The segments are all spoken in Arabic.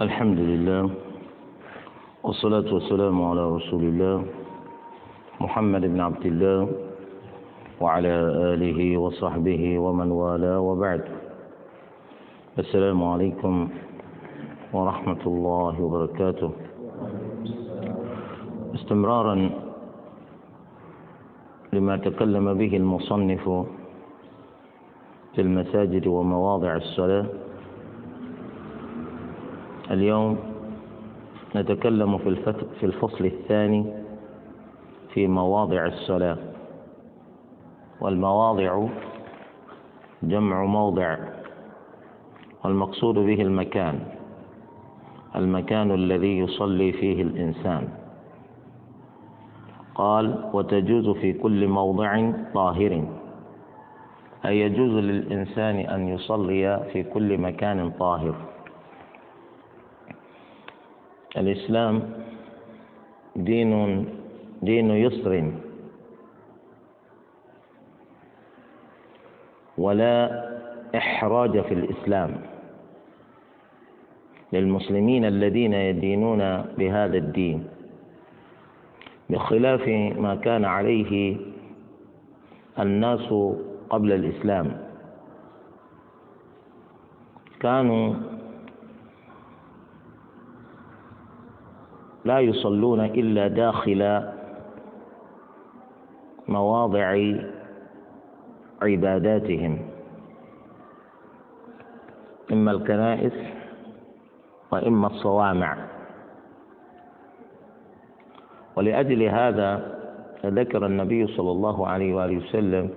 الحمد لله والصلاة والسلام على رسول الله محمد بن عبد الله وعلى آله وصحبه ومن والاه وبعد السلام عليكم ورحمة الله وبركاته استمرارا لما تكلم به المصنف في المساجد ومواضع الصلاة اليوم نتكلم في في الفصل الثاني في مواضع الصلاة. والمواضع جمع موضع والمقصود به المكان المكان الذي يصلي فيه الإنسان. قال وتجوز في كل موضع طاهر. أي يجوز للإنسان أن يصلي في كل مكان طاهر. الإسلام دين دين يسر. ولا إحراج في الإسلام. للمسلمين الذين يدينون بهذا الدين بخلاف ما كان عليه الناس قبل الإسلام. كانوا لا يصلون إلا داخل مواضع عباداتهم. إما الكنائس وإما الصوامع. ولأجل هذا ذكر النبي صلى الله عليه وآله وسلم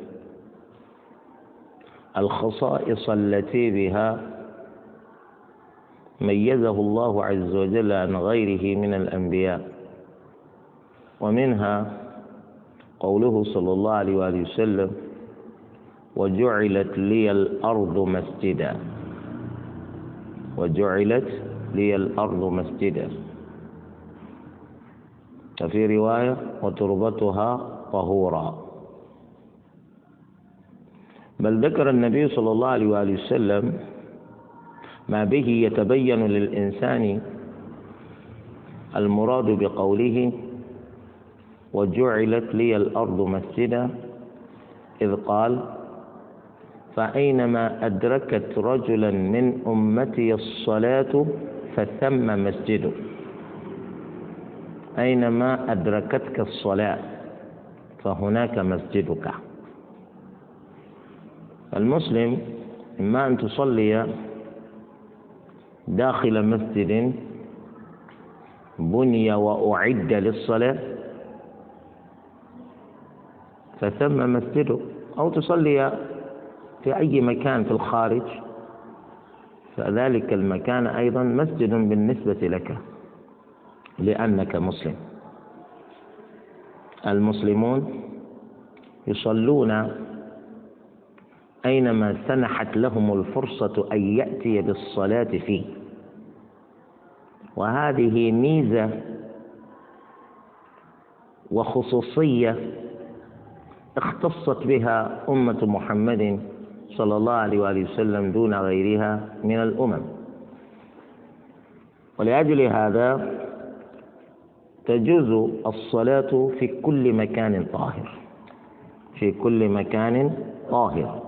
الخصائص التي بها ميزه الله عز وجل عن غيره من الأنبياء. ومنها قوله صلى الله عليه وآله وسلم وجعلت لي الأرض مسجدا. وجعلت لي الأرض مسجدا. وفي رواية وتربتها طهورا. بل ذكر النبي صلى الله عليه وآله وسلم ما به يتبين للإنسان المراد بقوله وجعلت لي الأرض مسجدا إذ قال فأينما أدركت رجلا من أمتي الصلاة فثم مسجد أينما أدركتك الصلاة فهناك مسجدك. المسلم إما أن تصلي داخل مسجد بني وأعد للصلاة فثم مسجد أو تصلي في أي مكان في الخارج فذلك المكان أيضا مسجد بالنسبة لك لأنك مسلم. المسلمون يصلون أينما سنحت لهم الفرصة أن يأتي بالصلاة فيه. وهذه ميزة وخصوصية اختصت بها أمة محمد صلى الله عليه وآله وسلم دون غيرها من الأمم. ولأجل هذا تجوز الصلاة في كل مكان طاهر. في كل مكان طاهر.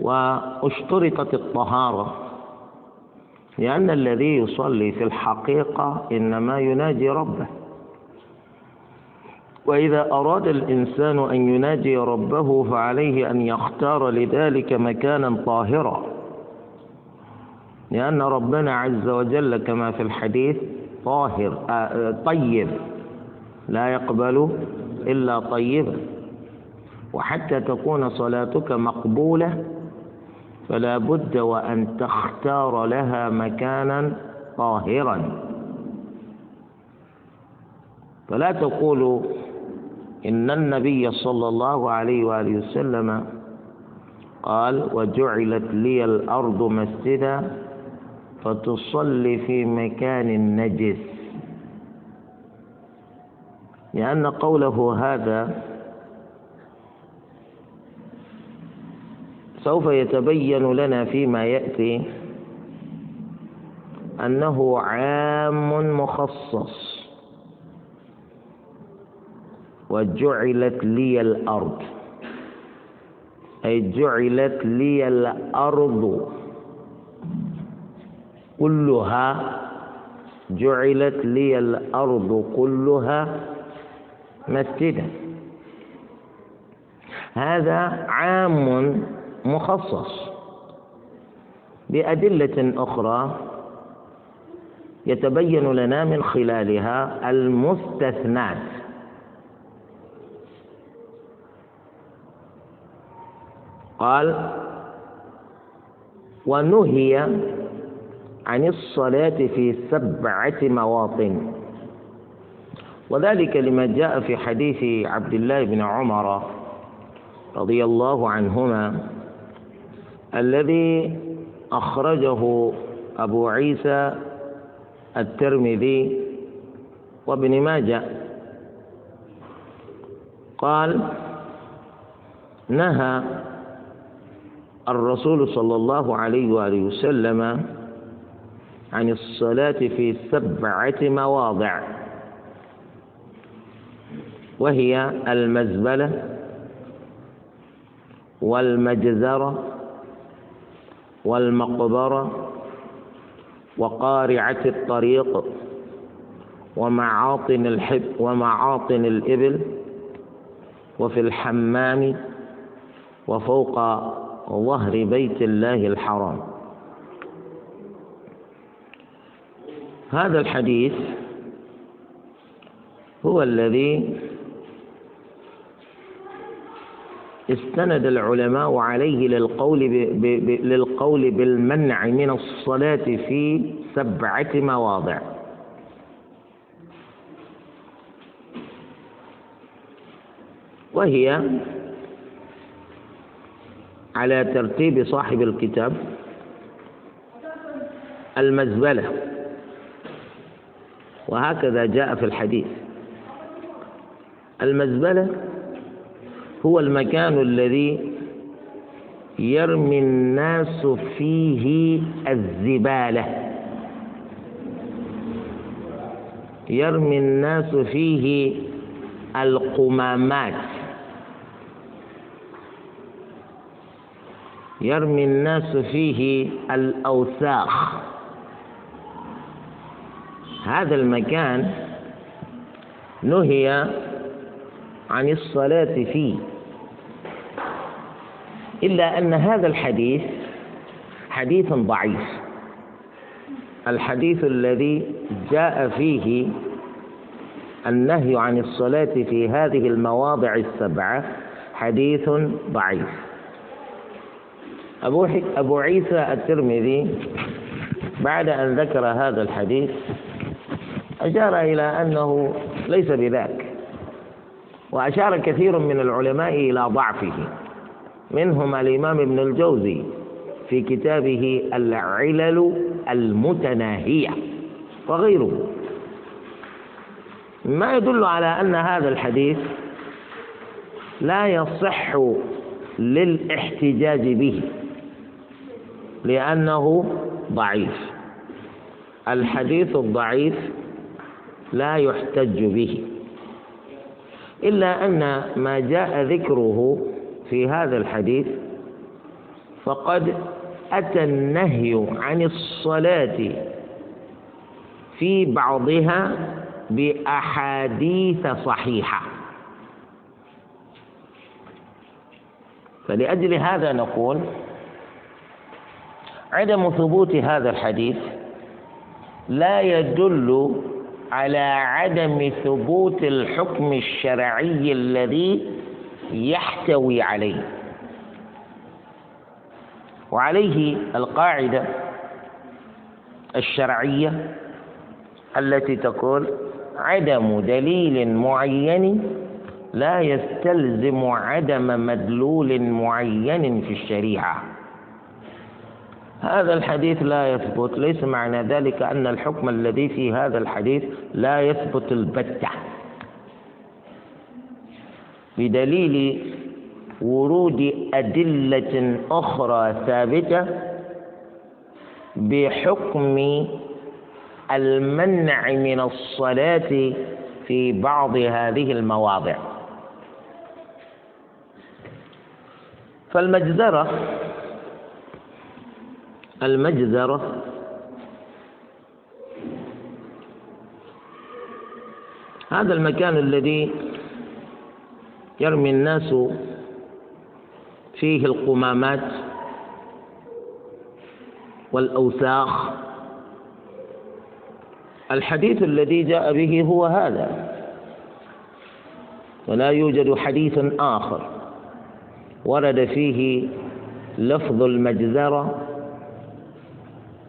واشترطت الطهارة لأن الذي يصلي في الحقيقة إنما يناجي ربه. وإذا أراد الإنسان أن يناجي ربه فعليه أن يختار لذلك مكانا طاهرا. لأن ربنا عز وجل كما في الحديث طاهر طيب لا يقبل إلا طيبا وحتى تكون صلاتك مقبولة فلا بد وأن تختار لها مكانا طاهرا. فلا تقولوا إن النبي صلى الله عليه وآله وسلم قال وجعلت لي الأرض مسجدا فتصلي في مكان نجس. لأن قوله هذا سوف يتبين لنا فيما يأتي أنه عام مخصص وجعلت لي الأرض. أي جعلت لي الأرض. كلها جعلت لي الأرض كلها مسجدا. هذا عام مخصص بأدلة أخرى يتبين لنا من خلالها المستثنات. قال ونهي عن الصلاة في سبعة مواطن. وذلك لما جاء في حديث عبد الله بن عمر رضي الله عنهما الذي أخرجه أبو عيسى الترمذي وابن ماجه. قال نهى الرسول صلى الله عليه وآله وسلم عن الصلاة في سبعة مواضع وهي المزبلة والمجزرة والمقبرة وقارعة الطريق ومعاطن الحب ومعاطن الإبل وفي الحمام وفوق ظهر بيت الله الحرام. هذا الحديث هو الذي استند العلماء عليه للقول ب... ب... للقول بالمنع من الصلاة في سبعة مواضع. وهي على ترتيب صاحب الكتاب المزبلة. وهكذا جاء في الحديث. المزبلة هو المكان الذي يرمي الناس فيه الزبالة. يرمي الناس فيه القمامات. يرمي الناس فيه الأوساخ. هذا المكان نهي عن الصلاة فيه. إلا أن هذا الحديث حديث ضعيف. الحديث الذي جاء فيه النهي عن الصلاة في هذه المواضع السبعة حديث ضعيف. أبو, أبو عيسى الترمذي بعد أن ذكر هذا الحديث أشار إلى أنه ليس بذاك وأشار كثير من العلماء إلى ضعفه. منهم الإمام ابن الجوزي في كتابه العلل المتناهية وغيره. ما يدل على أن هذا الحديث لا يصح للاحتجاج به لأنه ضعيف. الحديث الضعيف لا يحتج به إلا أن ما جاء ذكره في هذا الحديث فقد أتى النهي عن الصلاة في بعضها بأحاديث صحيحة. فلأجل هذا نقول عدم ثبوت هذا الحديث لا يدل على عدم ثبوت الحكم الشرعي الذي يحتوي عليه. وعليه القاعدة الشرعية التي تقول عدم دليل معين لا يستلزم عدم مدلول معين في الشريعة. هذا الحديث لا يثبت ليس معنى ذلك أن الحكم الذي في هذا الحديث لا يثبت البتة. بدليل ورود أدلة أخرى ثابتة بحكم المنع من الصلاة في بعض هذه المواضع. فالمجزرة المجزرة هذا المكان الذي يرمي الناس فيه القمامات والأوساخ. الحديث الذي جاء به هو هذا. ولا يوجد حديث آخر ورد فيه لفظ المجزرة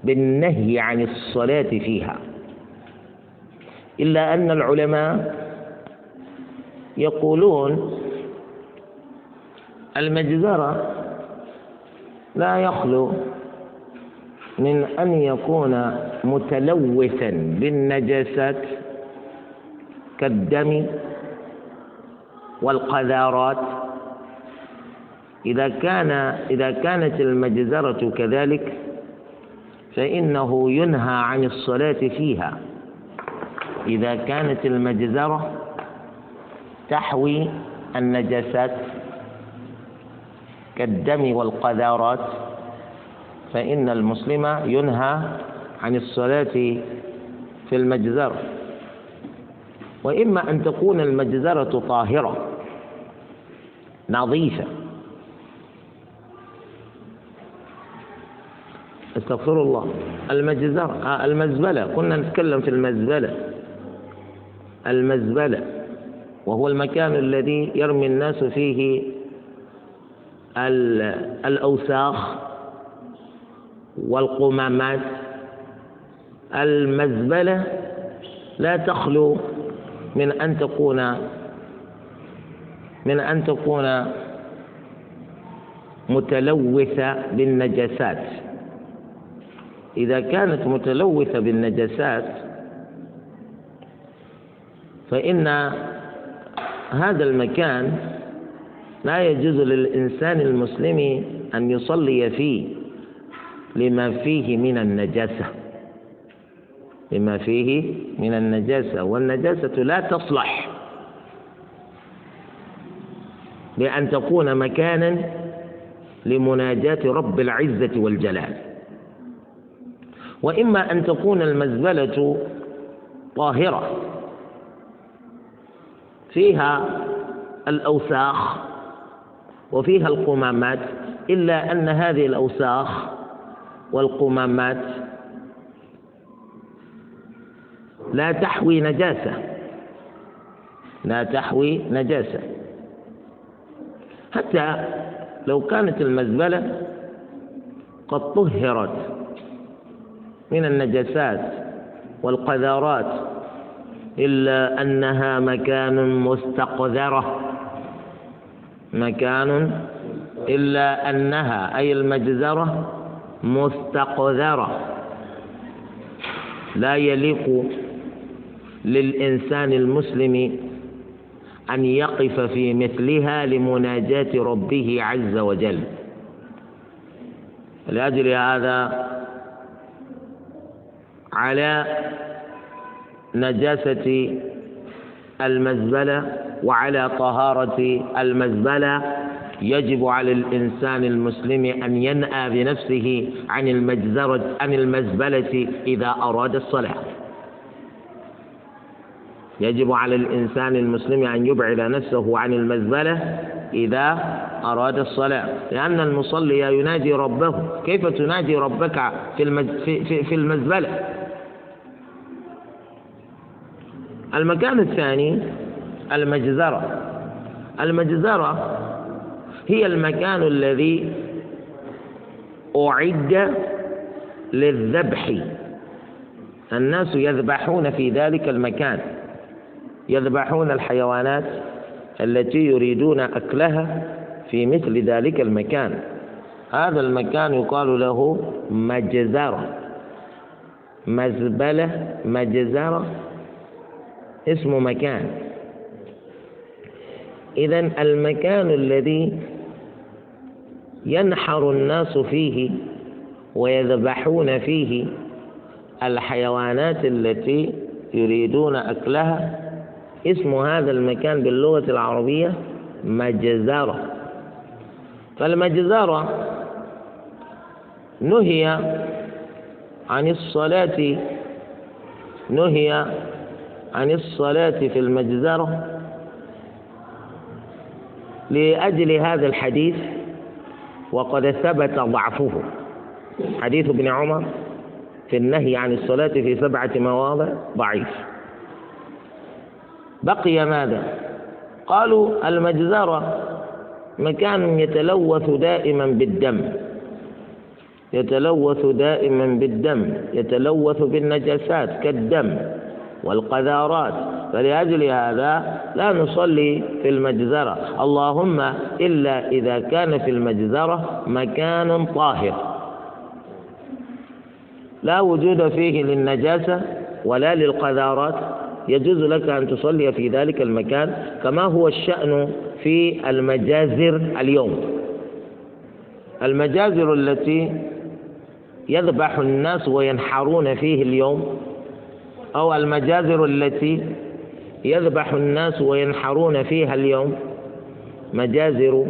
بالنهي عن الصلاة فيها. إلا أن العلماء يقولون المجزرة لا يخلو من أن يكون متلوثا بالنجاسات كالدم والقذارات. إذا كان إذا كانت المجزرة كذلك فإنه ينهى عن الصلاة فيها. إذا كانت المجزرة تحوي النجاسات كالدم والقذارات فإن المسلم ينهى عن الصلاة في المجزرة. وإما أن تكون المجزرة طاهرة نظيفة. استغفر الله. المجزرة آه المزبلة. كنا نتكلم في المزبلة. المزبلة وهو المكان الذي يرمي الناس فيه الأوساخ والقمامات. المزبلة لا تخلو من أن تكون من أن تكون متلوثة بالنجاسات. إذا كانت متلوثة بالنجاسات فإن هذا المكان لا يجوز للإنسان المسلم أن يصلي فيه لما فيه من النجاسة. لما فيه من النجاسة والنجاسة لا تصلح. بأن تكون مكانا لمناجاة رب العزة والجلال. وإما أن تكون المزبلة طاهرة فيها الأوساخ وفيها القمامات إلا أن هذه الأوساخ والقمامات لا تحوي نجاسة. لا تحوي نجاسة. حتى لو كانت المزبلة قد طهرت من النجاسات والقذارات إلا أنها مكان مستقذرة. مكان إلا أنها أي المجزرة مستقذرة. لا يليق للإنسان المسلم أن يقف في مثلها لمناجاة ربه عز وجل. لأجل هذا على نجاسة المزبلة وعلى طهارة المزبلة يجب على الإنسان المسلم أن ينأى بنفسه عن المجزرة عن المزبلة إذا أراد الصلاة. يجب على الإنسان المسلم أن يبعد نفسه عن المزبلة إذا أراد الصلاة. لأن المصلي ينادي ربه كيف تنادي ربك في, في, في المزبلة؟ المكان الثاني المجزرة. المجزرة هي المكان الذي أعد للذبح. الناس يذبحون في ذلك المكان. يذبحون الحيوانات التي يريدون أكلها في مثل ذلك المكان. هذا المكان يقال له مجزرة. مزبلة مجزرة. اسم مكان. إذا المكان الذي ينحر الناس فيه ويذبحون فيه الحيوانات التي يريدون أكلها اسم هذا المكان باللغة العربية مجزرة. فالمجزرة نهي عن الصلاة نهي عن الصلاة في المجزرة. لأجل هذا الحديث وقد ثبت ضعفه. حديث ابن عمر في النهي عن الصلاة في سبعة مواضع ضعيف. بقي ماذا؟ قالوا المجزرة مكان يتلوث دائما بالدم. يتلوث دائما بالدم. يتلوث بالنجاسات كالدم والقذارات. فلأجل هذا لا نصلي في المجزرة. اللهم إلا إذا كان في المجزرة مكان طاهر. لا وجود فيه للنجاسة ولا للقذارات. يجوز لك أن تصلي في ذلك المكان كما هو الشأن في المجازر اليوم. المجازر التي يذبح الناس وينحرون فيه اليوم أو المجازر التي يذبح الناس وينحرون فيها اليوم. مجازر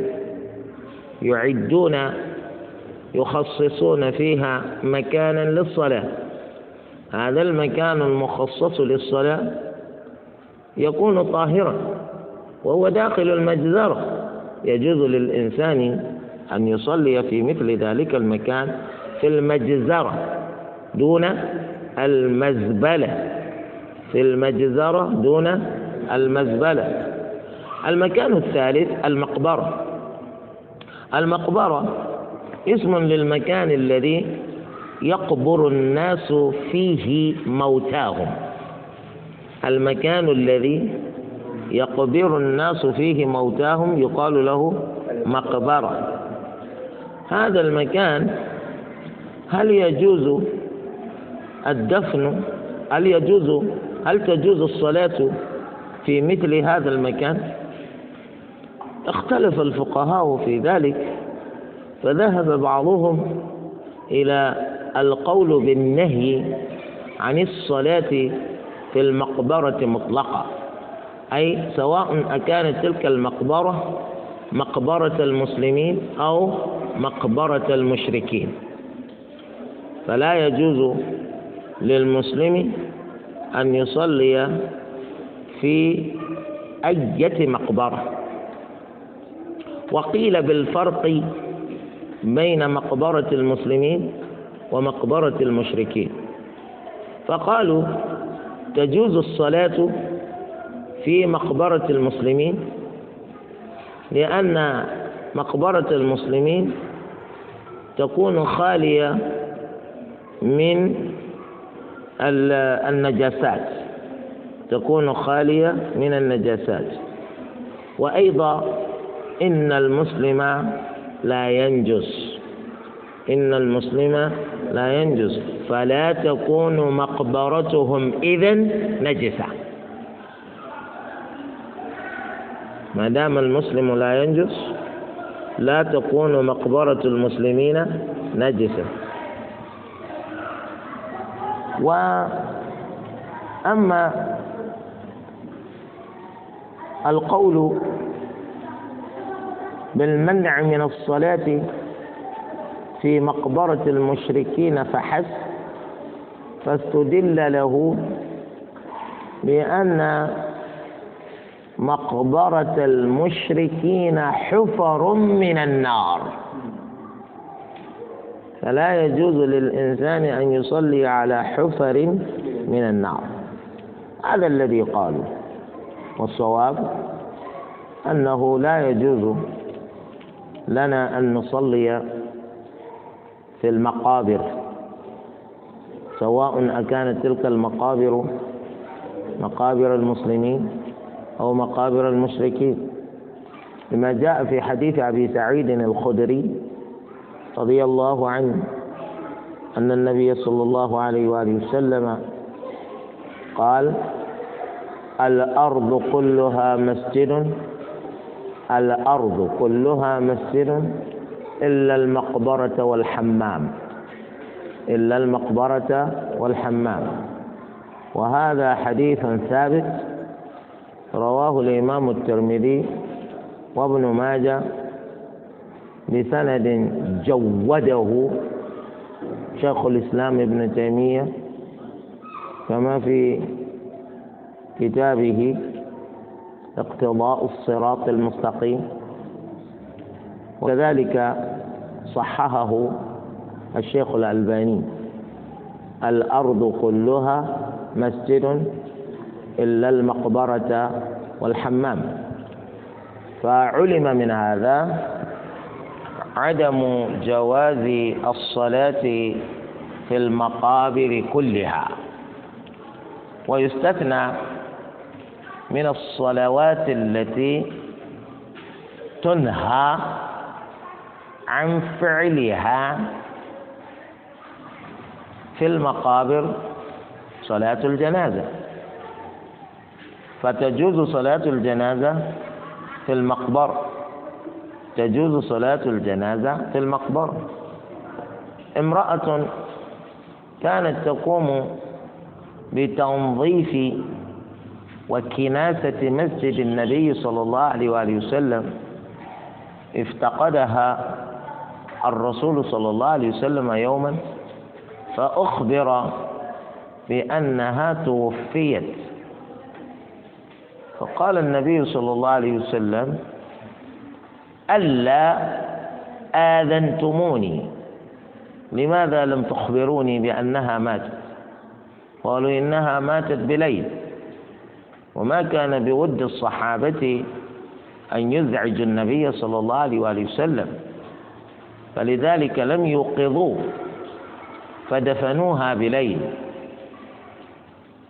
يعدون يخصصون فيها مكانا للصلاة. هذا المكان المخصص للصلاة يكون طاهرا وهو داخل المجزرة. يجوز للإنسان أن يصلي في مثل ذلك المكان في المجزرة دون المزبلة. في المجزرة دون المزبلة. المكان الثالث المقبرة. المقبرة اسم للمكان الذي يقبر الناس فيه موتاهم. المكان الذي يقبر الناس فيه موتاهم يقال له مقبرة. هذا المكان هل يجوز الدفن؟ هل يجوز هل تجوز الصلاة في مثل هذا المكان؟ اختلف الفقهاء في ذلك فذهب بعضهم إلى القول بالنهي عن الصلاة في المقبرة مطلقة أي سواء أكانت تلك المقبرة مقبرة المسلمين أو مقبرة المشركين. فلا يجوز للمسلم أن يصلي في أية مقبرة. وقيل بالفرق بين مقبرة المسلمين ومقبرة المشركين. فقالوا تجوز الصلاة في مقبرة المسلمين لأن مقبرة المسلمين تكون خالية من النجاسات تكون خالية من النجاسات. وأيضا إن المسلم لا ينجس إن المسلم لا ينجس. فلا تكون مقبرتهم إذا نجسة. ما دام المسلم لا ينجس لا تكون مقبرة المسلمين نجسة. وأما القول بالمنع من الصلاة في مقبرة المشركين فحسب فاستدل له بأن مقبرة المشركين حفر من النار. فلا يجوز للإنسان أن يصلي على حفر من النار. هذا الذي قالوا. والصواب أنه لا يجوز لنا أن نصلي في المقابر سواء أكانت تلك المقابر مقابر المسلمين أو مقابر المشركين. لما جاء في حديث أبي سعيد الخدري رضي الله عنه أن النبي صلى الله عليه وآله وسلم قال الأرض كلها مسجد الأرض كلها مسجد إلا المقبرة والحمام إلا المقبرة والحمام. وهذا حديث ثابت رواه الإمام الترمذي وابن ماجه بسند جوده شيخ الإسلام ابن تيمية كما في كتابه اقتضاء الصراط المستقيم. وكذلك صححه الشيخ الألباني الأرض كلها مسجد إلا المقبرة والحمام. فعلم من هذا عدم جواز الصلاة في المقابر كلها. ويستثنى من الصلوات التي تنهى عن فعلها في المقابر صلاة الجنازة. فتجوز صلاة الجنازة في المقبرة تجوز صلاة الجنازة في المقبرة. امرأة كانت تقوم بتنظيف وكناسة مسجد النبي صلى الله عليه وآله وسلم. افتقدها الرسول صلى الله عليه وسلم يوما فأخبر بأنها توفيت. فقال النبي صلى الله عليه وسلم ألا آذنتموني. لماذا لم تخبروني بأنها ماتت؟ قالوا إنها ماتت بليل. وما كان بود الصحابة أن يزعج النبي صلى الله عليه وآله وسلم. فلذلك لم يوقظوه فدفنوها بليل.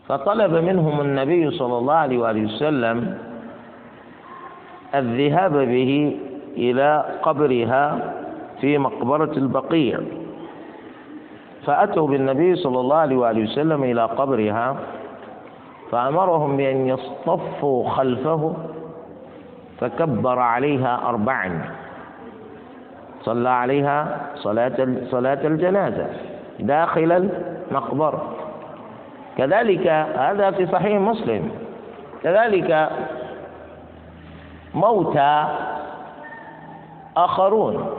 فطلب منهم النبي صلى الله عليه وآله وسلم الذهاب به إلى قبرها في مقبرة البقيع. فأتوا بالنبي صلى الله عليه وآله وسلم إلى قبرها فأمرهم بأن يصطفوا خلفه فكبر عليها أربعا. صلى عليها صلاة صلاة الجنازة داخل المقبرة. كذلك هذا في صحيح مسلم كذلك موتى آخرون.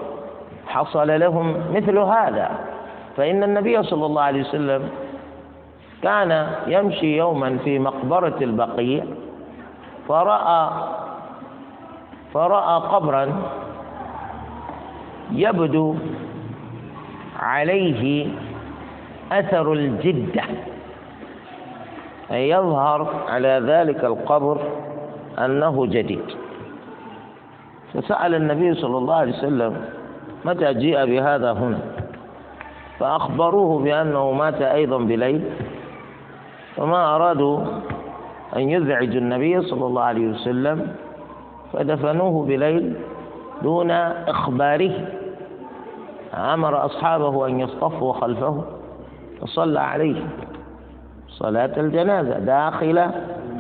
حصل لهم مثل هذا. فإن النبي صلى الله عليه وسلم كان يمشي يوما في مقبرة البقيع فرأى فرأى قبرا يبدو عليه أثر الجدة. أي يظهر على ذلك القبر أنه جديد. فسأل النبي صلى الله عليه وسلم متى جيء بهذا هنا؟ فأخبروه بأنه مات أيضا بليل وما أرادوا أن يزعجوا النبي صلى الله عليه وسلم فدفنوه بليل دون إخباره. أمر أصحابه أن يصطفوا خلفه فصلى عليه صلاة الجنازة داخل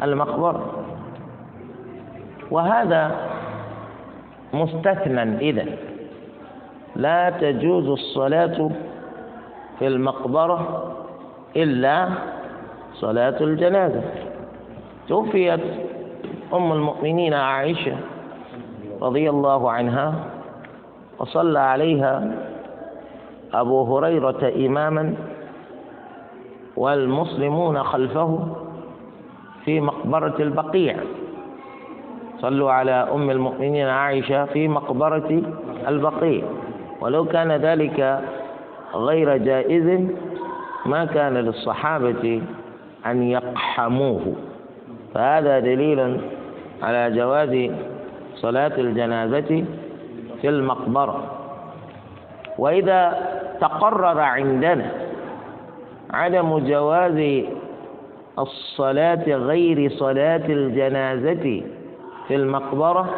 المقبرة. وهذا مستثنى إذا لا تجوز الصلاة في المقبرة إلا صلاة الجنازة. توفيت أم المؤمنين عائشة رضي الله عنها وصلى عليها أبو هريرة إماما والمسلمون خلفه في مقبرة البقيع. صلوا على أم المؤمنين عائشة في مقبرة البقيع. ولو كان ذلك غير جائز ما كان للصحابة أن يقحموه. فهذا دليل على جواز صلاة الجنازة في المقبرة. وإذا تقرر عندنا عدم جواز الصلاة غير صلاة الجنازة في المقبرة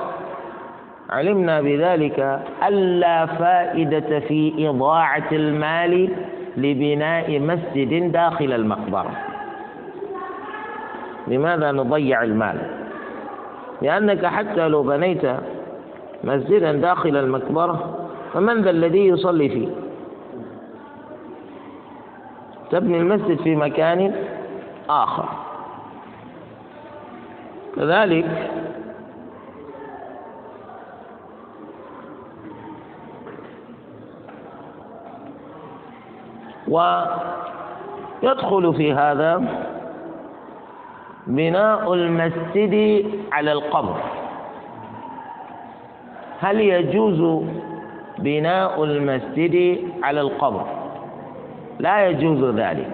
علمنا بذلك ألا فائدة في إضاعة المال لبناء مسجد داخل المقبرة. لماذا نضيع المال؟ لأنك حتى لو بنيت مسجدا داخل المقبرة فمن ذا الذي يصلي فيه؟ تبني المسجد في مكان آخر. كذلك ويدخل في هذا بناء المسجد على القبر. هل يجوز بناء المسجد على القبر؟ لا يجوز ذلك.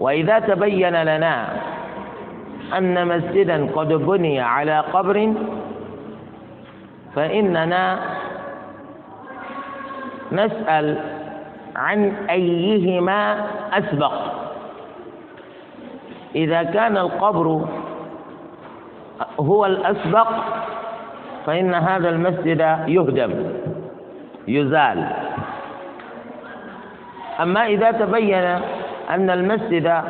وإذا تبين لنا أن مسجدا قد بني على قبر فإننا نسأل عن أيهما أسبق. إذا كان القبر هو الأسبق فإن هذا المسجد يهدم يزال. أما إذا تبين أن المسجد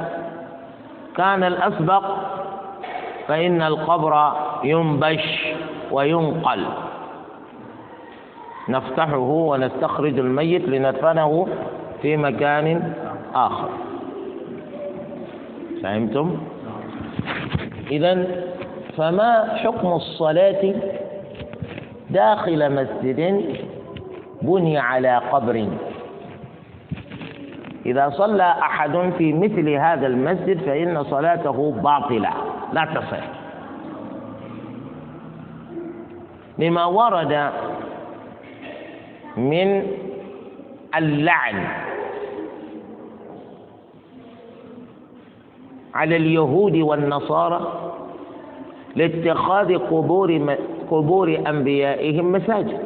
كان الأسبق فإن القبر ينبش وينقل. نفتحه ونستخرج الميت لندفنه في مكان آخر. فهمتم؟ إذا فما حكم الصلاة داخل مسجد بني على قبر؟ إذا صلى أحد في مثل هذا المسجد فإن صلاته باطلة لا تصح. لما ورد من اللعن. على اليهود والنصارى لاتخاذ قبور قبور أنبيائهم مساجد.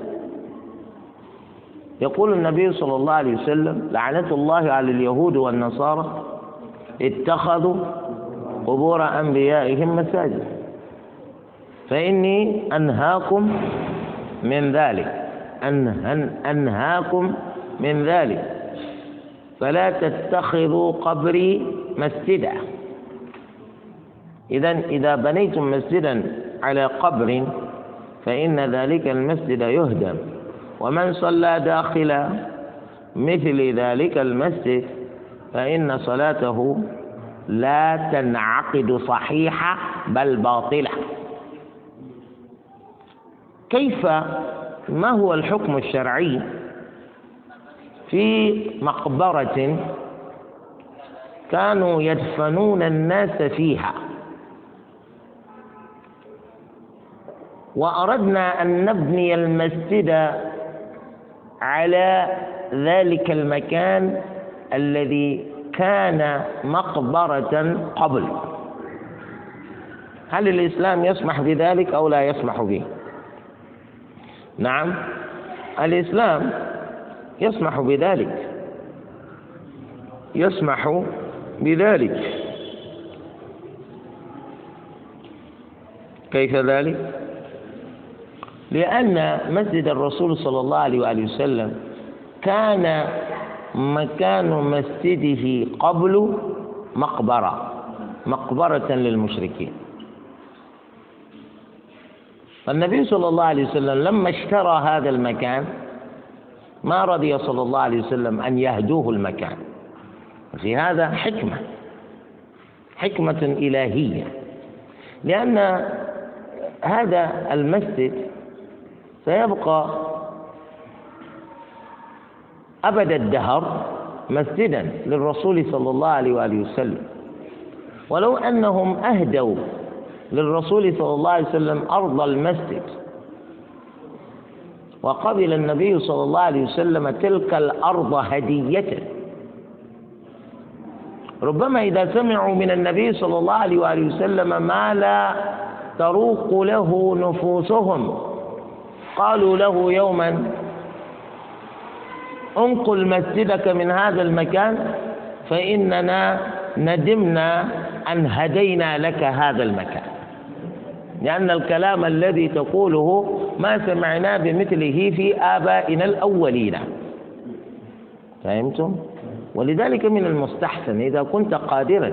يقول النبي صلى الله عليه وسلم لعنة الله على اليهود والنصارى اتخذوا قبور أنبيائهم مساجد. فإني أنهاكم من ذلك. أنهاكم من ذلك. فلا تتخذوا قبري مسجدا. إذا إذا بنيتم مسجدا على قبر فإن ذلك المسجد يهدم. ومن صلى داخل مثل ذلك المسجد فإن صلاته لا تنعقد صحيحة بل باطلة. كيف ما هو الحكم الشرعي في مقبرة كانوا يدفنون الناس فيها وأردنا أن نبني المسجد على ذلك المكان الذي كان مقبرة قبل هل الإسلام يسمح بذلك أو لا يسمح به؟ نعم. الإسلام يسمح بذلك. يسمح بذلك. كيف ذلك؟ لأن مسجد الرسول صلى الله عليه وآله وسلم كان مكان مسجده قبل مقبرة مقبرة للمشركين. فالنبي صلى الله عليه وسلم لما اشترى هذا المكان ما رضي صلى الله عليه وسلم أن يهدوه المكان. في هذا حكمة حكمة إلهية. لأن هذا المسجد سيبقى أبد الدهر مسجدا للرسول صلى الله عليه وآله وسلم. ولو أنهم أهدوا للرسول صلى الله عليه وسلم أرض المسجد. وقبل النبي صلى الله عليه وسلم تلك الأرض هدية. ربما إذا سمعوا من النبي صلى الله عليه وآله وسلم ما لا تروق له نفوسهم. قالوا له يوما انقل مسجدك من هذا المكان فإننا ندمنا أن هدينا لك هذا المكان. لأن الكلام الذي تقوله ما سمعنا بمثله في آبائنا الأولين. فهمتم؟ ولذلك من المستحسن إذا كنت قادرا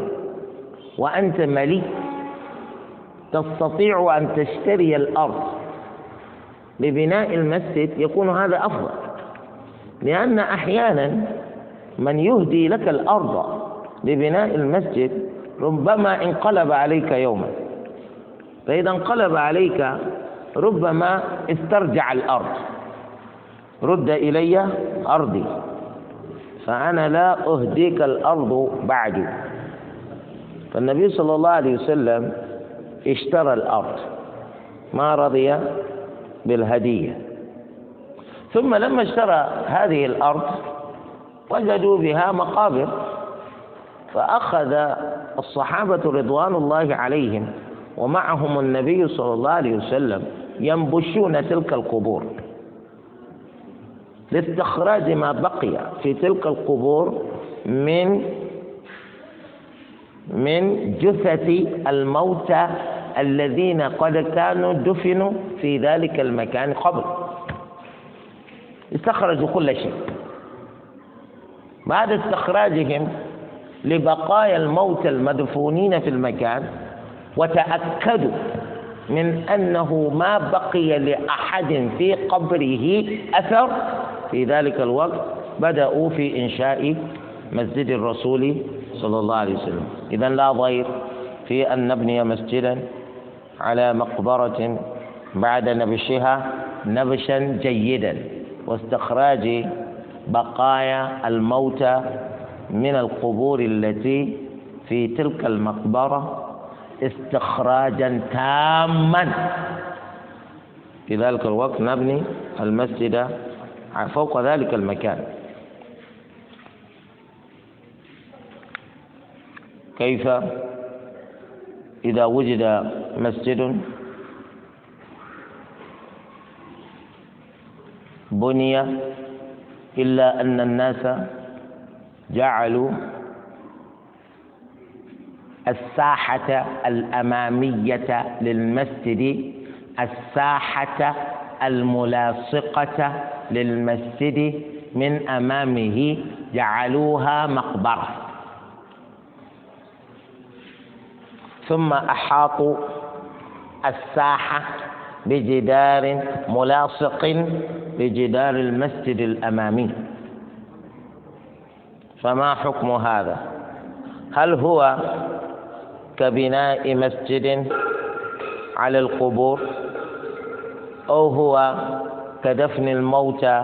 وأنت مليء تستطيع أن تشتري الأرض لبناء المسجد يكون هذا أفضل. لأن أحيانا من يهدي لك الأرض لبناء المسجد ربما انقلب عليك يوما. فإذا انقلب عليك ربما استرجع الأرض. رد إلي أرضي. فأنا لا أهديك الأرض بعد. فالنبي صلى الله عليه وسلم اشترى الأرض. ما رضي؟ بالهدية. ثم لما اشترى هذه الأرض وجدوا بها مقابر. فأخذ الصحابة رضوان الله عليهم ومعهم النبي صلى الله عليه وسلم ينبشون تلك القبور. لاستخراج ما بقي في تلك القبور من من جثث الموتى الذين قد كانوا دفنوا في ذلك المكان قبل. استخرجوا كل شيء. بعد استخراجهم لبقايا الموتى المدفونين في المكان وتأكدوا من أنه ما بقي لأحد في قبره أثر. في ذلك الوقت بدأوا في إنشاء مسجد الرسول صلى الله عليه وسلم. إذا لا ضير في أن نبني مسجدا على مقبرة بعد نبشها نبشا جيدا واستخراج بقايا الموتى من القبور التي في تلك المقبرة استخراجا تاما. في ذلك الوقت نبني المسجد فوق ذلك المكان. كيف؟ إذا وجد مسجد بني إلا أن الناس جعلوا الساحة الأمامية للمسجد الساحة الملاصقة للمسجد من أمامه جعلوها مقبرة. ثم أحاطوا الساحة بجدار ملاصق بجدار المسجد الأمامي. فما حكم هذا؟ هل هو كبناء مسجد على القبور أو هو كدفن الموتى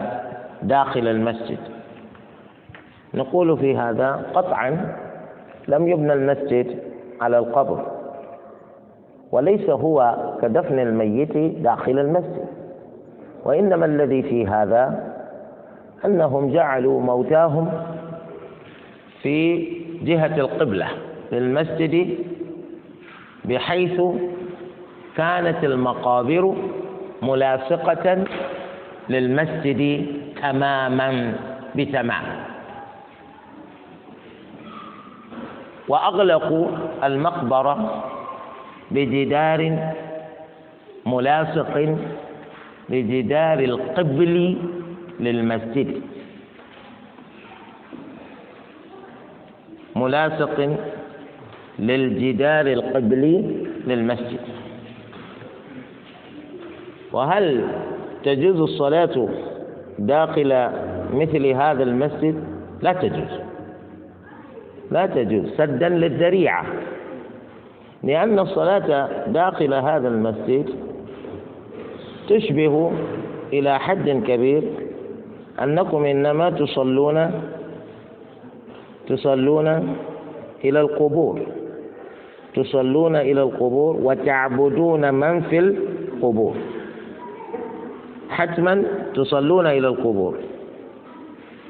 داخل المسجد. نقول في هذا قطعا لم يبنى المسجد على القبر وليس هو كدفن الميت داخل المسجد. وإنما الذي في هذا أنهم جعلوا موتاهم في جهة القبلة للمسجد بحيث كانت المقابر ملاصقة للمسجد تماما بتمام. وأغلقوا المقبرة بجدار ملاصق بجدار القبل للمسجد. ملاصق للجدار القبلي للمسجد. وهل تجوز الصلاة داخل مثل هذا المسجد؟ لا تجوز. لا تجوز. سدا للذريعة. لأن الصلاة داخل هذا المسجد تشبه إلى حد كبير أنكم إنما تصلون تصلون إلى القبور. تصلون إلى القبور وتعبدون من في القبور. حتما تصلون إلى القبور.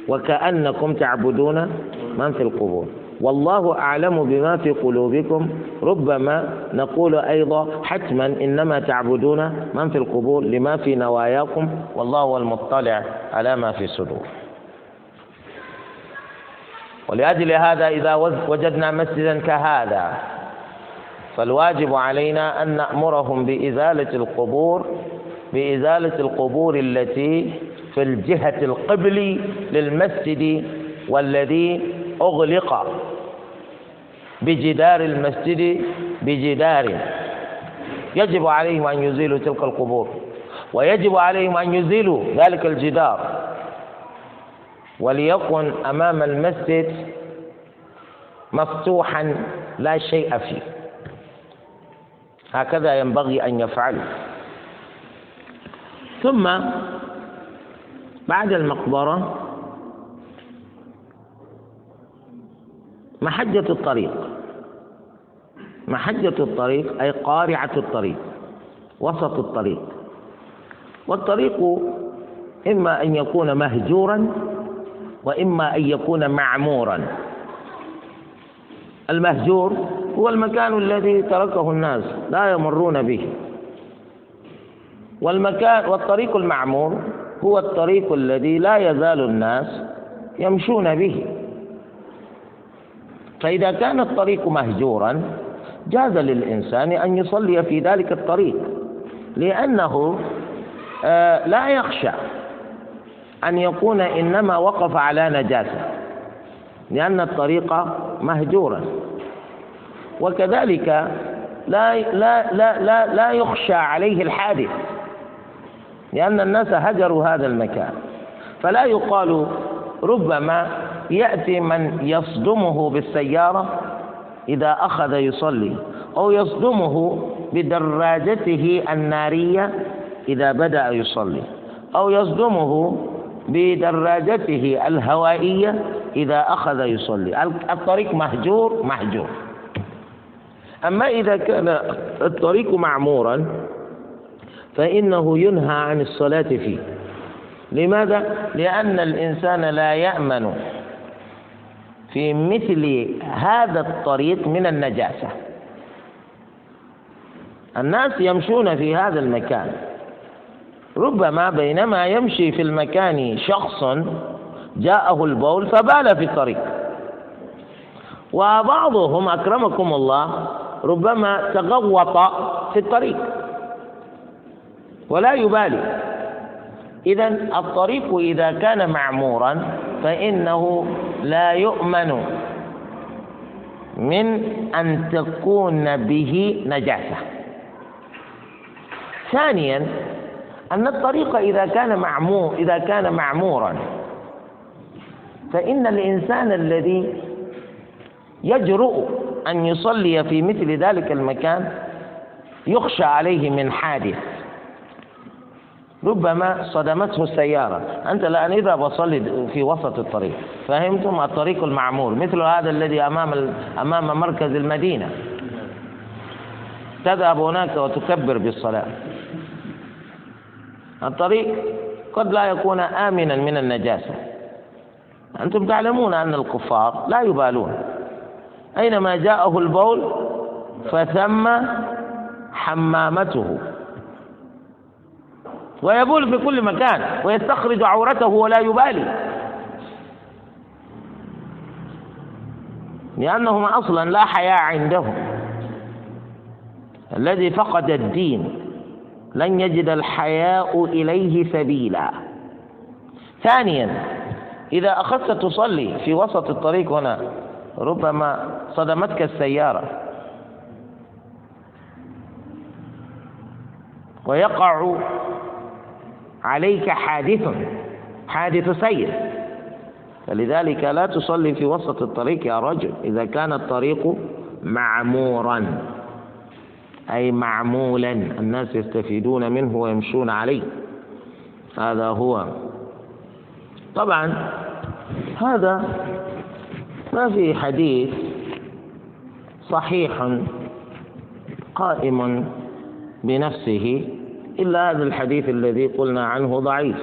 وكأنكم تعبدون من في القبور. والله أعلم بما في قلوبكم. ربما نقول أيضا حتما إنما تعبدون من في القبور لما في نواياكم. والله هو المطلع على ما في صدور ولأجل هذا إذا وجدنا مسجدا كهذا فالواجب علينا أن نأمرهم بإزالة القبور بإزالة القبور التي في الجهة القبلي للمسجد والذي أغلق بجدار المسجد بجدار. يجب عليهم أن يزيلوا تلك القبور ويجب عليهم أن يزيلوا ذلك الجدار. وليكن أمام المسجد مفتوحا لا شيء فيه. هكذا ينبغي أن يفعلوا ثم بعد المقبرة محجة الطريق. محجة الطريق أي قارعة الطريق وسط الطريق. والطريق إما أن يكون مهجورا وإما أن يكون معمورا. المهجور هو المكان الذي تركه الناس لا يمرون به. والمكان والطريق المعمور هو الطريق الذي لا يزال الناس يمشون به. فإذا كان الطريق مهجورا جاز للإنسان أن يصلي في ذلك الطريق لأنه آه، لا يخشى أن يكون إنما وقف على نجاسة. لأن الطريق مهجورا. وكذلك لا لا لا لا لا يخشى عليه الحادث لأن الناس هجروا هذا المكان. فلا يقال ربما يأتي من يصدمه بالسيارة إذا أخذ يصلي أو يصدمه بدراجته النارية إذا بدأ يصلي أو يصدمه بدراجته الهوائية إذا أخذ يصلي. الطريق مهجور مهجور. أما إذا كان الطريق معمورا فإنه ينهى عن الصلاة فيه. لماذا؟ لأن الإنسان لا يأمن في مثل هذا الطريق من النجاسة. الناس يمشون في هذا المكان. ربما بينما يمشي في المكان شخص جاءه البول فبال في الطريق. وبعضهم أكرمكم الله ربما تغوط في الطريق. ولا يبالي. إذا الطريق إذا كان معمورا فإنه لا يؤمن من أن تكون به نجاسة. ثانيا أن الطريق إذا كان معمور إذا كان معمورا. فإن الإنسان الذي يجرؤ أن يصلي في مثل ذلك المكان يخشى عليه من حادث. ربما صدمته السيارة. أنت الآن إذا بصلي في وسط الطريق فهمتم الطريق المعمول مثل هذا الذي أمام أمام مركز المدينة. تذهب هناك وتكبر بالصلاة. الطريق قد لا يكون آمنا من النجاسة. أنتم تعلمون أن الكفار لا يبالون. أينما جاءه البول فثم حمامته. ويبول في كل مكان ويستخرج عورته ولا يبالي. لأنهم أصلا لا حياء عندهم. الذي فقد الدين. لن يجد الحياء إليه سبيلا. ثانيا إذا أخذت تصلي في وسط الطريق هنا ربما صدمتك السيارة. ويقع عليك حادث حادث سير فلذلك لا تصلي في وسط الطريق يا رجل إذا كان الطريق معمورا. أي معمولا الناس يستفيدون منه ويمشون عليه. هذا هو. طبعا هذا ما في حديث صحيح قائم بنفسه إلا هذا الحديث الذي قلنا عنه ضعيف.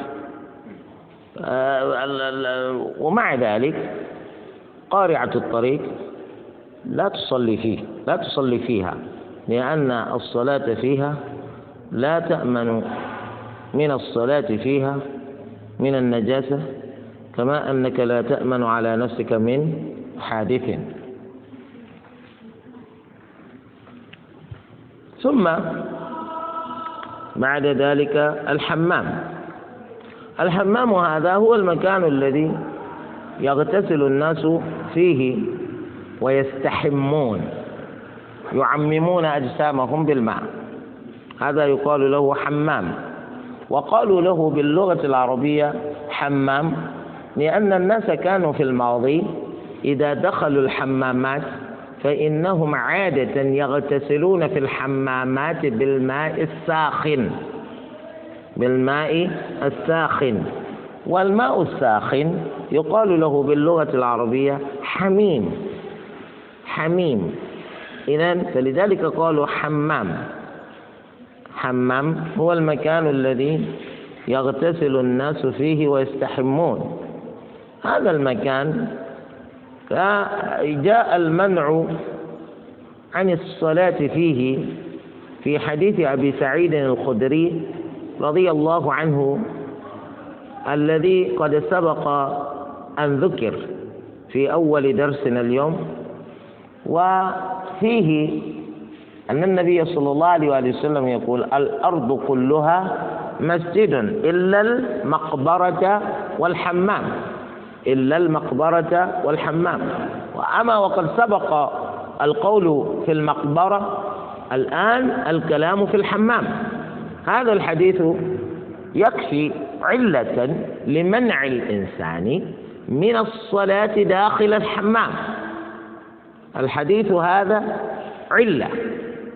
آه، ومع ذلك قارعة الطريق لا تصلي فيه لا تصلي فيها. لأن الصلاة فيها لا تأمن من الصلاة فيها من النجاسة كما أنك لا تأمن على نفسك من حادث. ثم بعد ذلك الحمام. الحمام هذا هو المكان الذي يغتسل الناس فيه ويستحمون. يعممون أجسامهم بالماء. هذا يقال له حمام. وقالوا له باللغة العربية حمام لأن الناس كانوا في الماضي إذا دخلوا الحمامات فإنهم عادة يغتسلون في الحمامات بالماء الساخن. بالماء الساخن. والماء الساخن يقال له باللغة العربية حميم. حميم. إذا فلذلك قالوا حمام. حمام هو المكان الذي يغتسل الناس فيه ويستحمون. هذا المكان فجاء المنع عن الصلاة فيه في حديث أبي سعيد الخدري رضي الله عنه الذي قد سبق أن ذكر في أول درسنا اليوم. وفيه أن النبي صلى الله عليه وسلم يقول الأرض كلها مسجد إلا المقبرة والحمام إلا المقبرة والحمام. وأما وقد سبق القول في المقبرة الآن الكلام في الحمام. هذا الحديث يكفي علة لمنع الإنسان من الصلاة داخل الحمام. الحديث هذا علة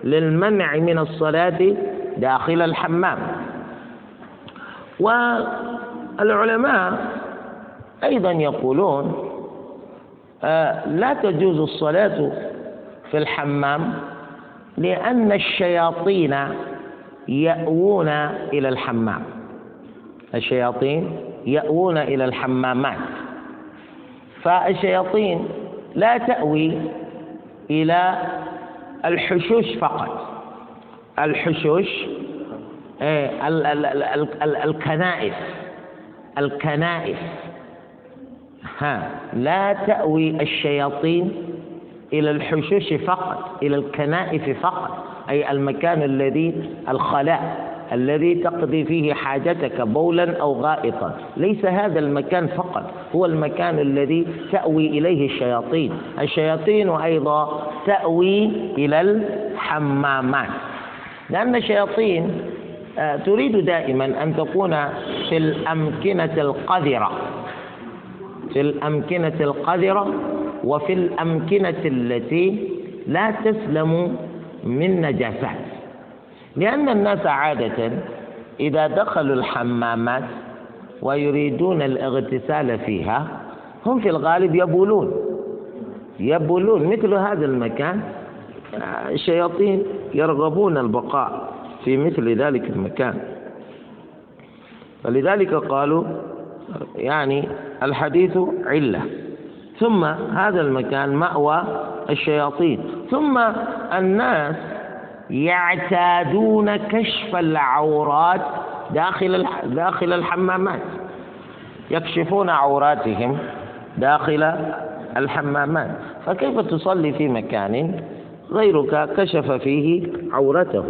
للمنع من الصلاة داخل الحمام. والعلماء أيضا يقولون آه لا تجوز الصلاة في الحمام لأن الشياطين يأوون إلى الحمام. الشياطين يأوون إلى الحمامات. فالشياطين لا تأوي إلى الحشوش فقط. الحشوش إيه، الكنائس. الكنائس. ها لا تأوي الشياطين إلى الحشوش فقط إلى الكنائس فقط أي المكان الذي الخلاء. الذي تقضي فيه حاجتك بولا أو غائطا. ليس هذا المكان فقط هو المكان الذي تأوي إليه الشياطين. الشياطين أيضا تأوي إلى الحمامات. لأن الشياطين آه، تريد دائما أن تكون في الأمكنة القذرة. في الأمكنة القذرة وفي الأمكنة التي لا تسلم من نجاسات. لأن الناس عادة إذا دخلوا الحمامات ويريدون الاغتسال فيها هم في الغالب يبولون. يبولون مثل هذا المكان الشياطين يرغبون البقاء في مثل ذلك المكان. فلذلك قالوا يعني الحديث علة. ثم هذا المكان مأوى الشياطين. ثم الناس يعتادون كشف العورات داخل داخل الحمامات. يكشفون عوراتهم داخل الحمامات. فكيف تصلي في مكان غيرك كشف فيه عورته؟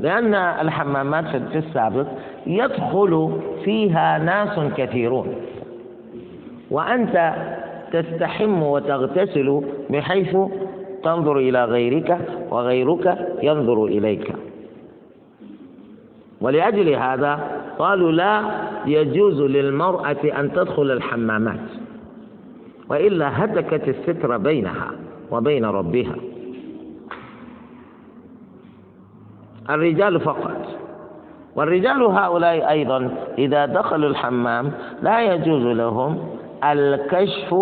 لأن الحمامات في السابق يدخل فيها ناس كثيرون. وأنت تستحم وتغتسل بحيث تنظر إلى غيرك وغيرك ينظر إليك. ولأجل هذا قالوا لا يجوز للمرأة أن تدخل الحمامات وإلا هتكت الستر بينها وبين ربها. الرجال فقط. والرجال هؤلاء أيضا إذا دخلوا الحمام لا يجوز لهم الكشف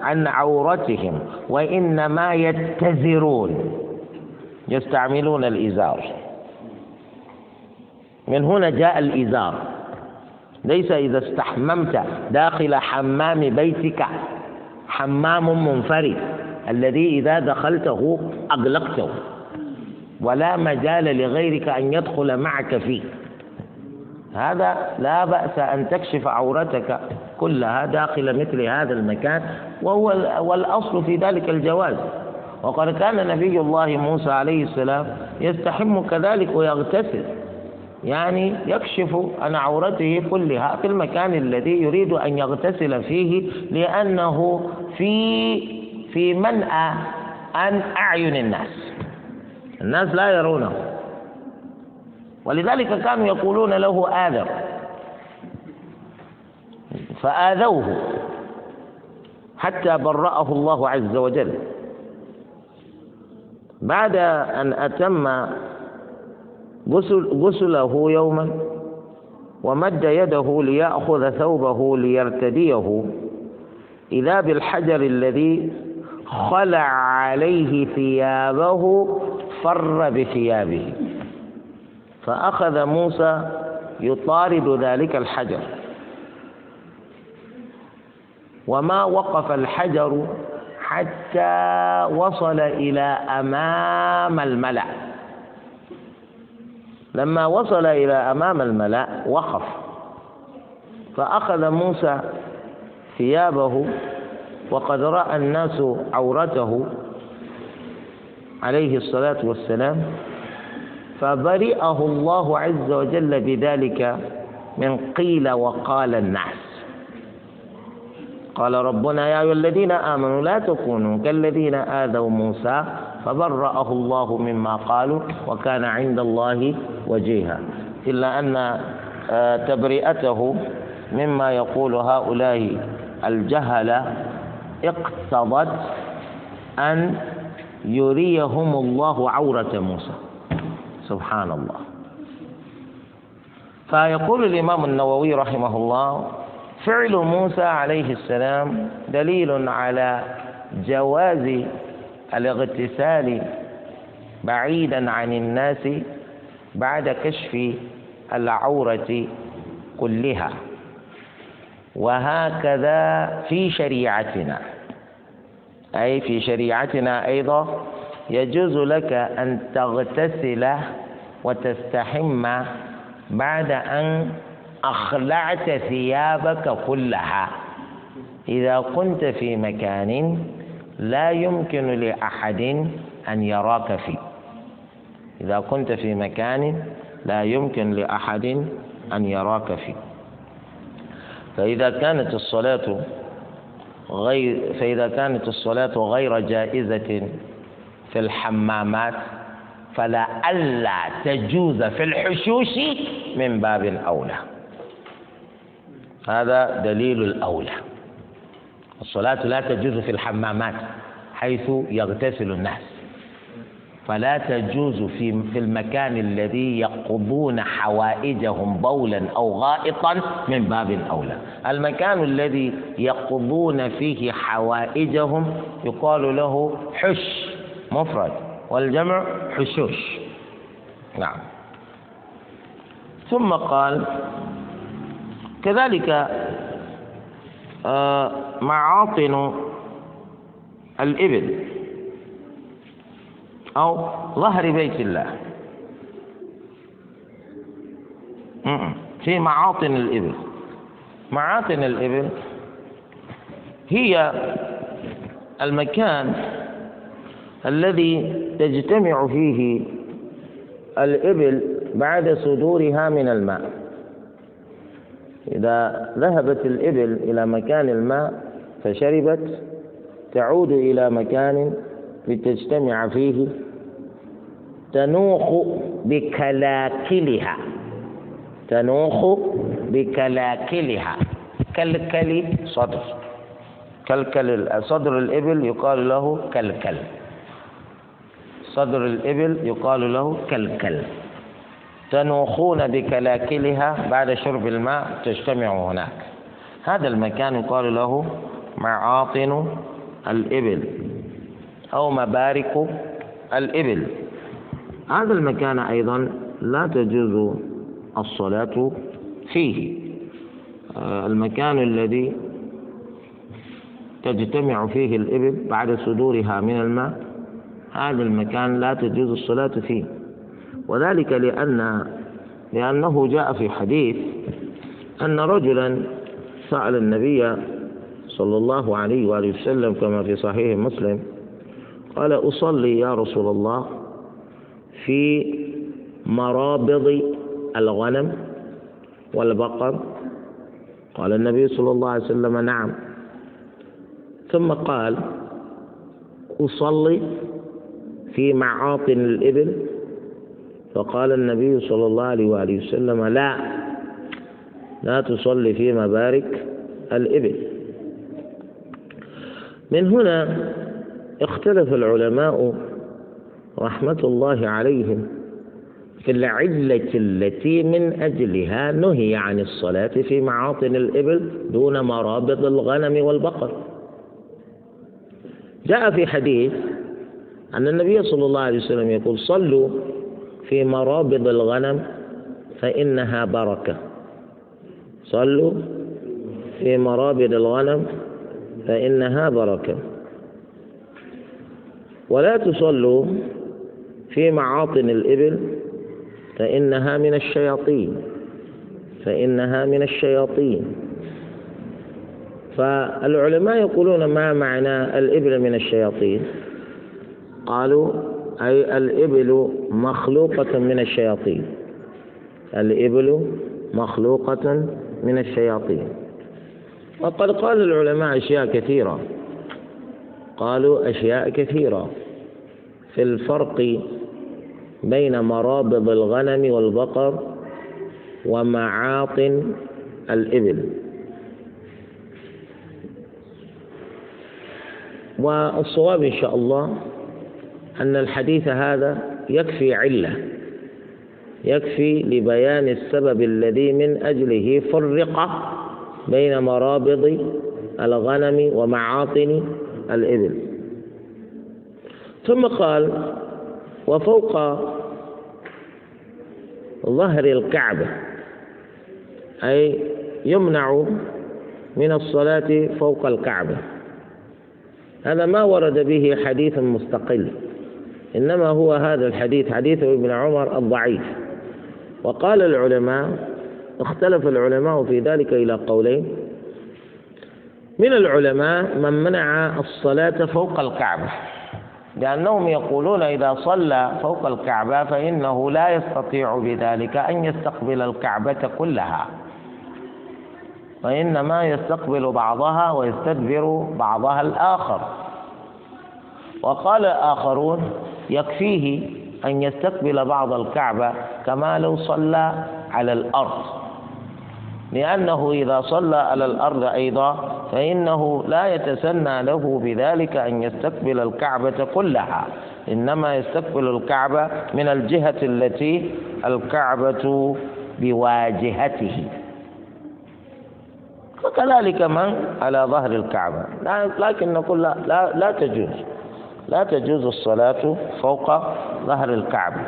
عن عورتهم وإنما يتزرون. يستعملون الإزار. من هنا جاء الإزار. ليس إذا استحممت داخل حمام بيتك. حمام منفرد الذي إذا دخلته أغلقته. ولا مجال لغيرك أن يدخل معك فيه. هذا لا بأس أن تكشف عورتك كلها داخل مثل هذا المكان وهو والأصل في ذلك الجواز. وقد كان نبي الله موسى عليه السلام يستحم كذلك ويغتسل يعني يكشف عن عورته كلها في المكان الذي يريد أن يغتسل فيه لأنه في في منأى عن أعين الناس. الناس لا يرونه. ولذلك كانوا يقولون له آذر. فآذوه حتى برأه الله عز وجل. بعد أن أتم غسل غسله يوما ومد يده ليأخذ ثوبه ليرتديه إذا بالحجر الذي خلع عليه ثيابه فر بثيابه. فأخذ موسى يطارد ذلك الحجر. وما وقف الحجر حتى وصل إلى أمام الملأ. لما وصل إلى أمام الملأ وقف. فأخذ موسى ثيابه وقد رأى الناس عورته عليه الصلاة والسلام فبرئه الله عز وجل بذلك من قيل وقال الناس. قال ربنا يا أيها الذين آمنوا لا تكونوا كالذين آذوا موسى فبرأه الله مما قالوا وكان عند الله وجيها. إلا أن آه، تبرئته مما يقول هؤلاء الجهلة اقتضت أن يريهم الله عورة موسى. سبحان الله فيقول الإمام النووي رحمه الله فعل موسى عليه السلام دليل على جواز الاغتسال بعيدا عن الناس بعد كشف العورة كلها. وهكذا في شريعتنا. أي في شريعتنا أيضا يجوز لك أن تغتسل وتستحم بعد أن أخلعت ثيابك كلها. إذا كنت في مكان لا يمكن لأحد أن يراك فيه. إذا كنت في مكان لا يمكن لأحد أن يراك فيه. فإذا كانت الصلاة غير فإذا كانت الصلاة غير جائزة في الحمامات فلا ألا تجوز في الحشوش من باب أولى. هذا دليل الأولى. الصلاة لا تجوز في الحمامات حيث يغتسل الناس. فلا تجوز في في المكان الذي يقضون حوائجهم بولا أو غائطا من باب أولى. المكان الذي يقضون فيه حوائجهم يقال له حش مفرد. والجمع حشوش. نعم. ثم قال كذلك آه، معاطن الإبل أو ظهر بيت الله. في معاطن الإبل. معاطن الإبل هي المكان الذي تجتمع فيه الإبل بعد صدورها من الماء. إذا ذهبت الإبل إلى مكان الماء فشربت تعود إلى مكان لتجتمع فيه تنوخ بكلاكلها. تنوخ بكلاكلها. كلكل صدر. كلكل صدر الإبل يقال له كلكل صدر الإبل يقال له كلكل. تنوخون بكلاكلها بعد شرب الماء تجتمع هناك. هذا المكان يقال له معاطن الإبل أو مبارك الإبل. هذا المكان أيضا لا تجوز الصلاة فيه. آه، المكان الذي تجتمع فيه الإبل بعد صدورها من الماء هذا المكان لا تجوز الصلاة فيه. وذلك لأن لأنه جاء في حديث أن رجلا سأل النبي صلى الله عليه وآله وسلم كما في صحيح مسلم قال أصلي يا رسول الله في مرابض الغنم والبقر. قال النبي صلى الله عليه وسلم نعم. ثم قال أصلي في معاطن الإبل. فقال النبي صلى الله عليه وآله وسلم لا لا تصلي في مبارك الإبل. من هنا اختلف العلماء رحمة الله عليهم في العلة التي من أجلها نهي عن الصلاة في معاطن الإبل دون مرابط الغنم والبقر. جاء في حديث أن النبي صلى الله عليه وسلم يقول صلوا في مرابض الغنم فإنها بركة. صلوا في مرابض الغنم فإنها بركة. ولا تصلوا في معاطن الإبل فإنها من الشياطين. فإنها من الشياطين. فالعلماء يقولون ما معنى الإبل من الشياطين؟ قالوا أي الإبل مخلوقة من الشياطين. الإبل مخلوقة من الشياطين. وقد قال العلماء أشياء كثيرة. قالوا أشياء كثيرة. في الفرق بين مرابض الغنم والبقر ومعاطن الإبل. والصواب إن شاء الله أن الحديث هذا يكفي علة يكفي لبيان السبب الذي من أجله فرق بين مرابض الغنم ومعاطن الإبل. ثم قال وفوق ظهر الكعبة أي يمنع من الصلاة فوق الكعبة. هذا ما ورد به حديث مستقل. إنما هو هذا الحديث حديث ابن عمر الضعيف. وقال العلماء اختلف العلماء في ذلك إلى قولين. من العلماء من منع الصلاة فوق الكعبة لأنهم يقولون إذا صلى فوق الكعبة فإنه لا يستطيع بذلك أن يستقبل الكعبة كلها. وإنما يستقبل بعضها ويستدبر بعضها الآخر. وقال آخرون يكفيه أن يستقبل بعض الكعبة كما لو صلى على الأرض. لأنه إذا صلى على الأرض أيضا فإنه لا يتسنى له بذلك أن يستقبل الكعبة كلها. إنما يستقبل الكعبة من الجهة التي الكعبة بواجهته. وكذلك من على ظهر الكعبة. لكن نقول لا, لا, لا تجوز. لا تجوز الصلاة فوق ظهر الكعبة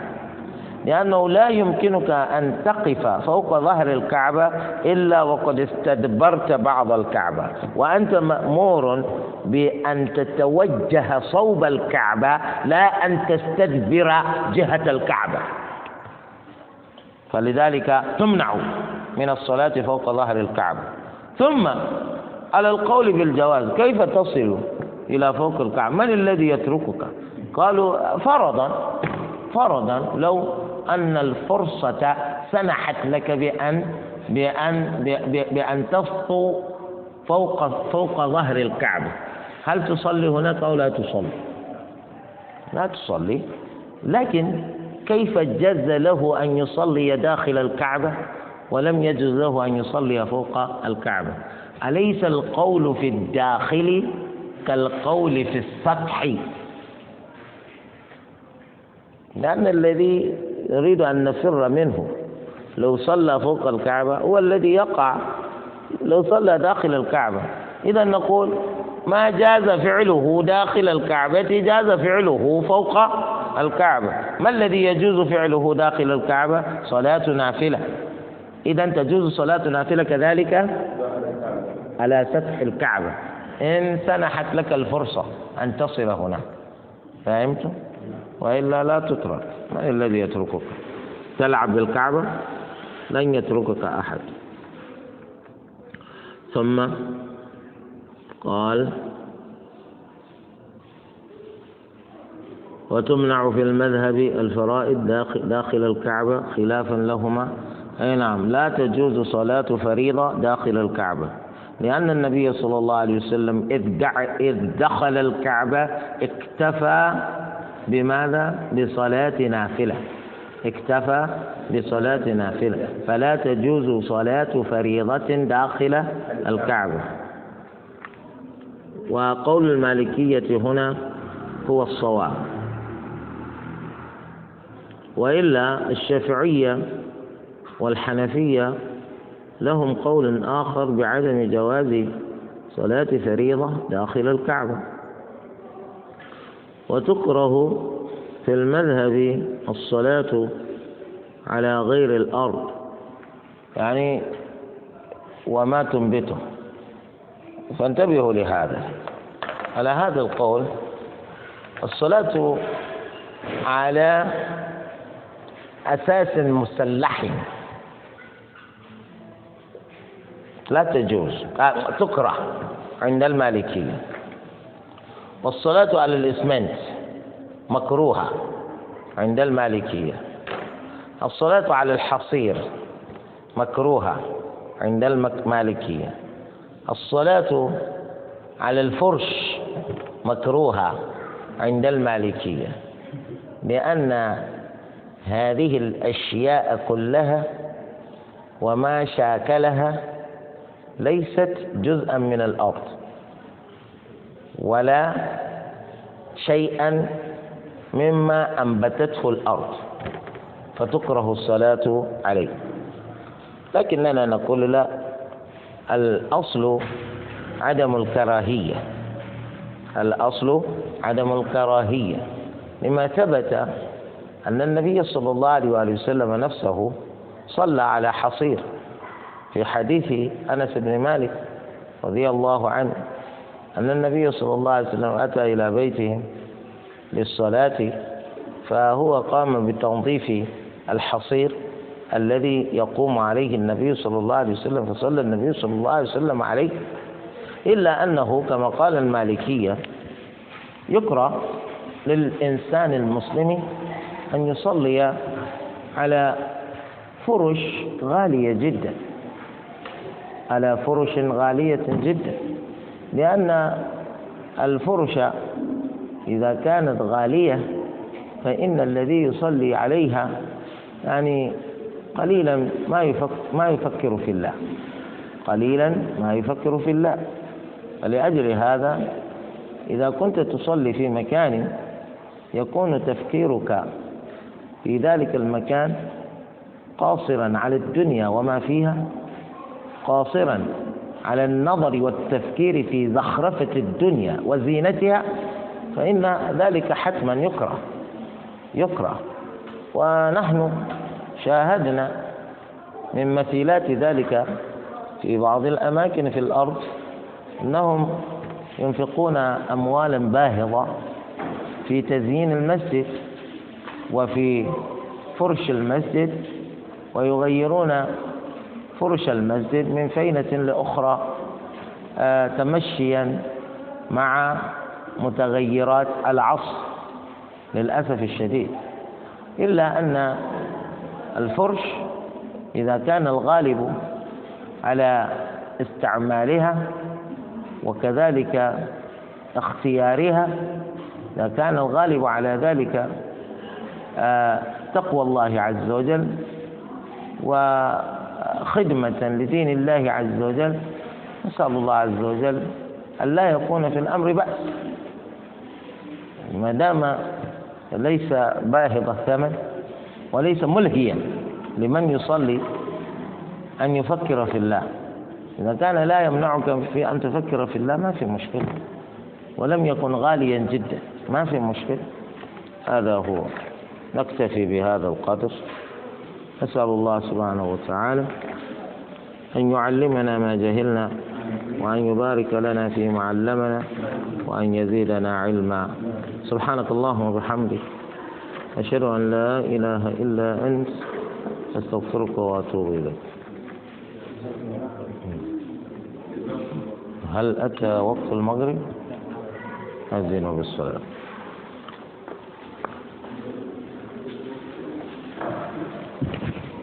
لأنه لا يمكنك أن تقف فوق ظهر الكعبة إلا وقد استدبرت بعض الكعبة وأنت مأمور بأن تتوجه صوب الكعبة لا أن تستدبر جهة الكعبة. فلذلك تمنع من الصلاة فوق ظهر الكعبة. ثم على القول بالجواز كيف تصل إلى فوق الكعبة. من الذي يتركك؟ قالوا فرضا فرضا لو أن الفرصة سمحت لك بأن بأن بأن تسطو فوق فوق ظهر الكعبة. هل تصلي هناك أو لا تصلي؟ لا تصلي. لكن كيف جز له أن يصلي داخل الكعبة ولم يجز له أن يصلي فوق الكعبة؟ أليس القول في الداخل؟ كالقول في السطح. لأن الذي نريد أن نفر منه لو صلى فوق الكعبة هو الذي يقع. لو صلى داخل الكعبة. إذا نقول ما جاز فعله داخل الكعبة جاز فعله فوق الكعبة. ما الذي يجوز فعله داخل الكعبة؟ صلاة نافلة. إذا تجوز صلاة نافلة كذلك على سطح الكعبة. إن سنحت لك الفرصة أن تصل هنا فهمت؟ وإلا لا تترك. من الذي يتركك؟ تلعب بالكعبة؟ لن يتركك أحد. ثم قال وتمنع في المذهب الفرائض داخل, داخل الكعبة خلافا لهما. أي نعم لا تجوز صلاة فريضة داخل الكعبة. لأن النبي صلى الله عليه وسلم إذ دخل الكعبة اكتفى بماذا؟ بصلاة نافلة. اكتفى بصلاة نافلة. فلا تجوز صلاة فريضة داخل الكعبة. وقول المالكية هنا هو الصواب. وإلا الشافعية والحنفية لهم قول آخر بعدم جواز صلاة فريضة داخل الكعبة. وتكره في المذهب الصلاة على غير الأرض يعني وما تنبته. فانتبهوا لهذا. على هذا القول الصلاة على أساس مسلح. لا تجوز. تكره عند المالكية. والصلاة على الإسمنت مكروهة عند المالكية. الصلاة على الحصير مكروهة عند المالكية الصلاة على الفرش مكروهة عند المالكية. لأن هذه الأشياء كلها وما شاكلها ليست جزءا من الأرض ولا شيئا مما أنبتته الأرض فتكره الصلاة عليه. لكننا نقول لا الأصل عدم الكراهية. الأصل عدم الكراهية. لما ثبت أن النبي صلى الله عليه وسلم نفسه صلى على حصير. في حديث أنس بن مالك رضي الله عنه أن النبي صلى الله عليه وسلم أتى إلى بيته للصلاة فهو قام بتنظيف الحصير الذي يقوم عليه النبي صلى الله عليه وسلم فصلى النبي صلى الله عليه وسلم عليه إلا أنه كما قال المالكية يكره للإنسان المسلم أن يصلي على فرش غالية جدا. على فرش غالية جدا. لأن الفرش إذا كانت غالية فإن الذي يصلي عليها يعني قليلا ما يفكر ما يفكر في الله. قليلا ما يفكر في الله. فلأجل هذا إذا كنت تصلي في مكان يكون تفكيرك في ذلك المكان قاصرا على الدنيا وما فيها قاصرا على النظر والتفكير في زخرفة الدنيا وزينتها فإن ذلك حتما يكره يكره. ونحن شاهدنا من مثيلات ذلك في بعض الأماكن في الأرض أنهم ينفقون أموالا باهظة في تزيين المسجد وفي فرش المسجد ويغيرون فرش المسجد من فينة لأخرى آه، تمشيا مع متغيرات العصر للأسف الشديد. إلا أن الفرش إذا كان الغالب على استعمالها وكذلك اختيارها إذا كان الغالب على ذلك آه، تقوى الله عز وجل وخدمة لدين الله عز وجل. نسأل الله عز وجل أن لا يكون في الأمر بأس. ما دام ليس باهظ الثمن وليس ملهيا لمن يصلي أن يفكر في الله. إذا كان لا يمنعك في أن تفكر في الله ما في مشكلة. ولم يكن غاليا جدا ما في مشكلة. هذا هو. نكتفي بهذا القدر. نسأل الله سبحانه وتعالى أن يعلمنا ما جهلنا وأن يبارك لنا فيما علمنا وأن يزيدنا علما. سبحانك اللهم وبحمدك. أشهد أن لا إله إلا أنت. أستغفرك وأتوب إليك. هل أتى وقت المغرب؟ أذن بالصلاة.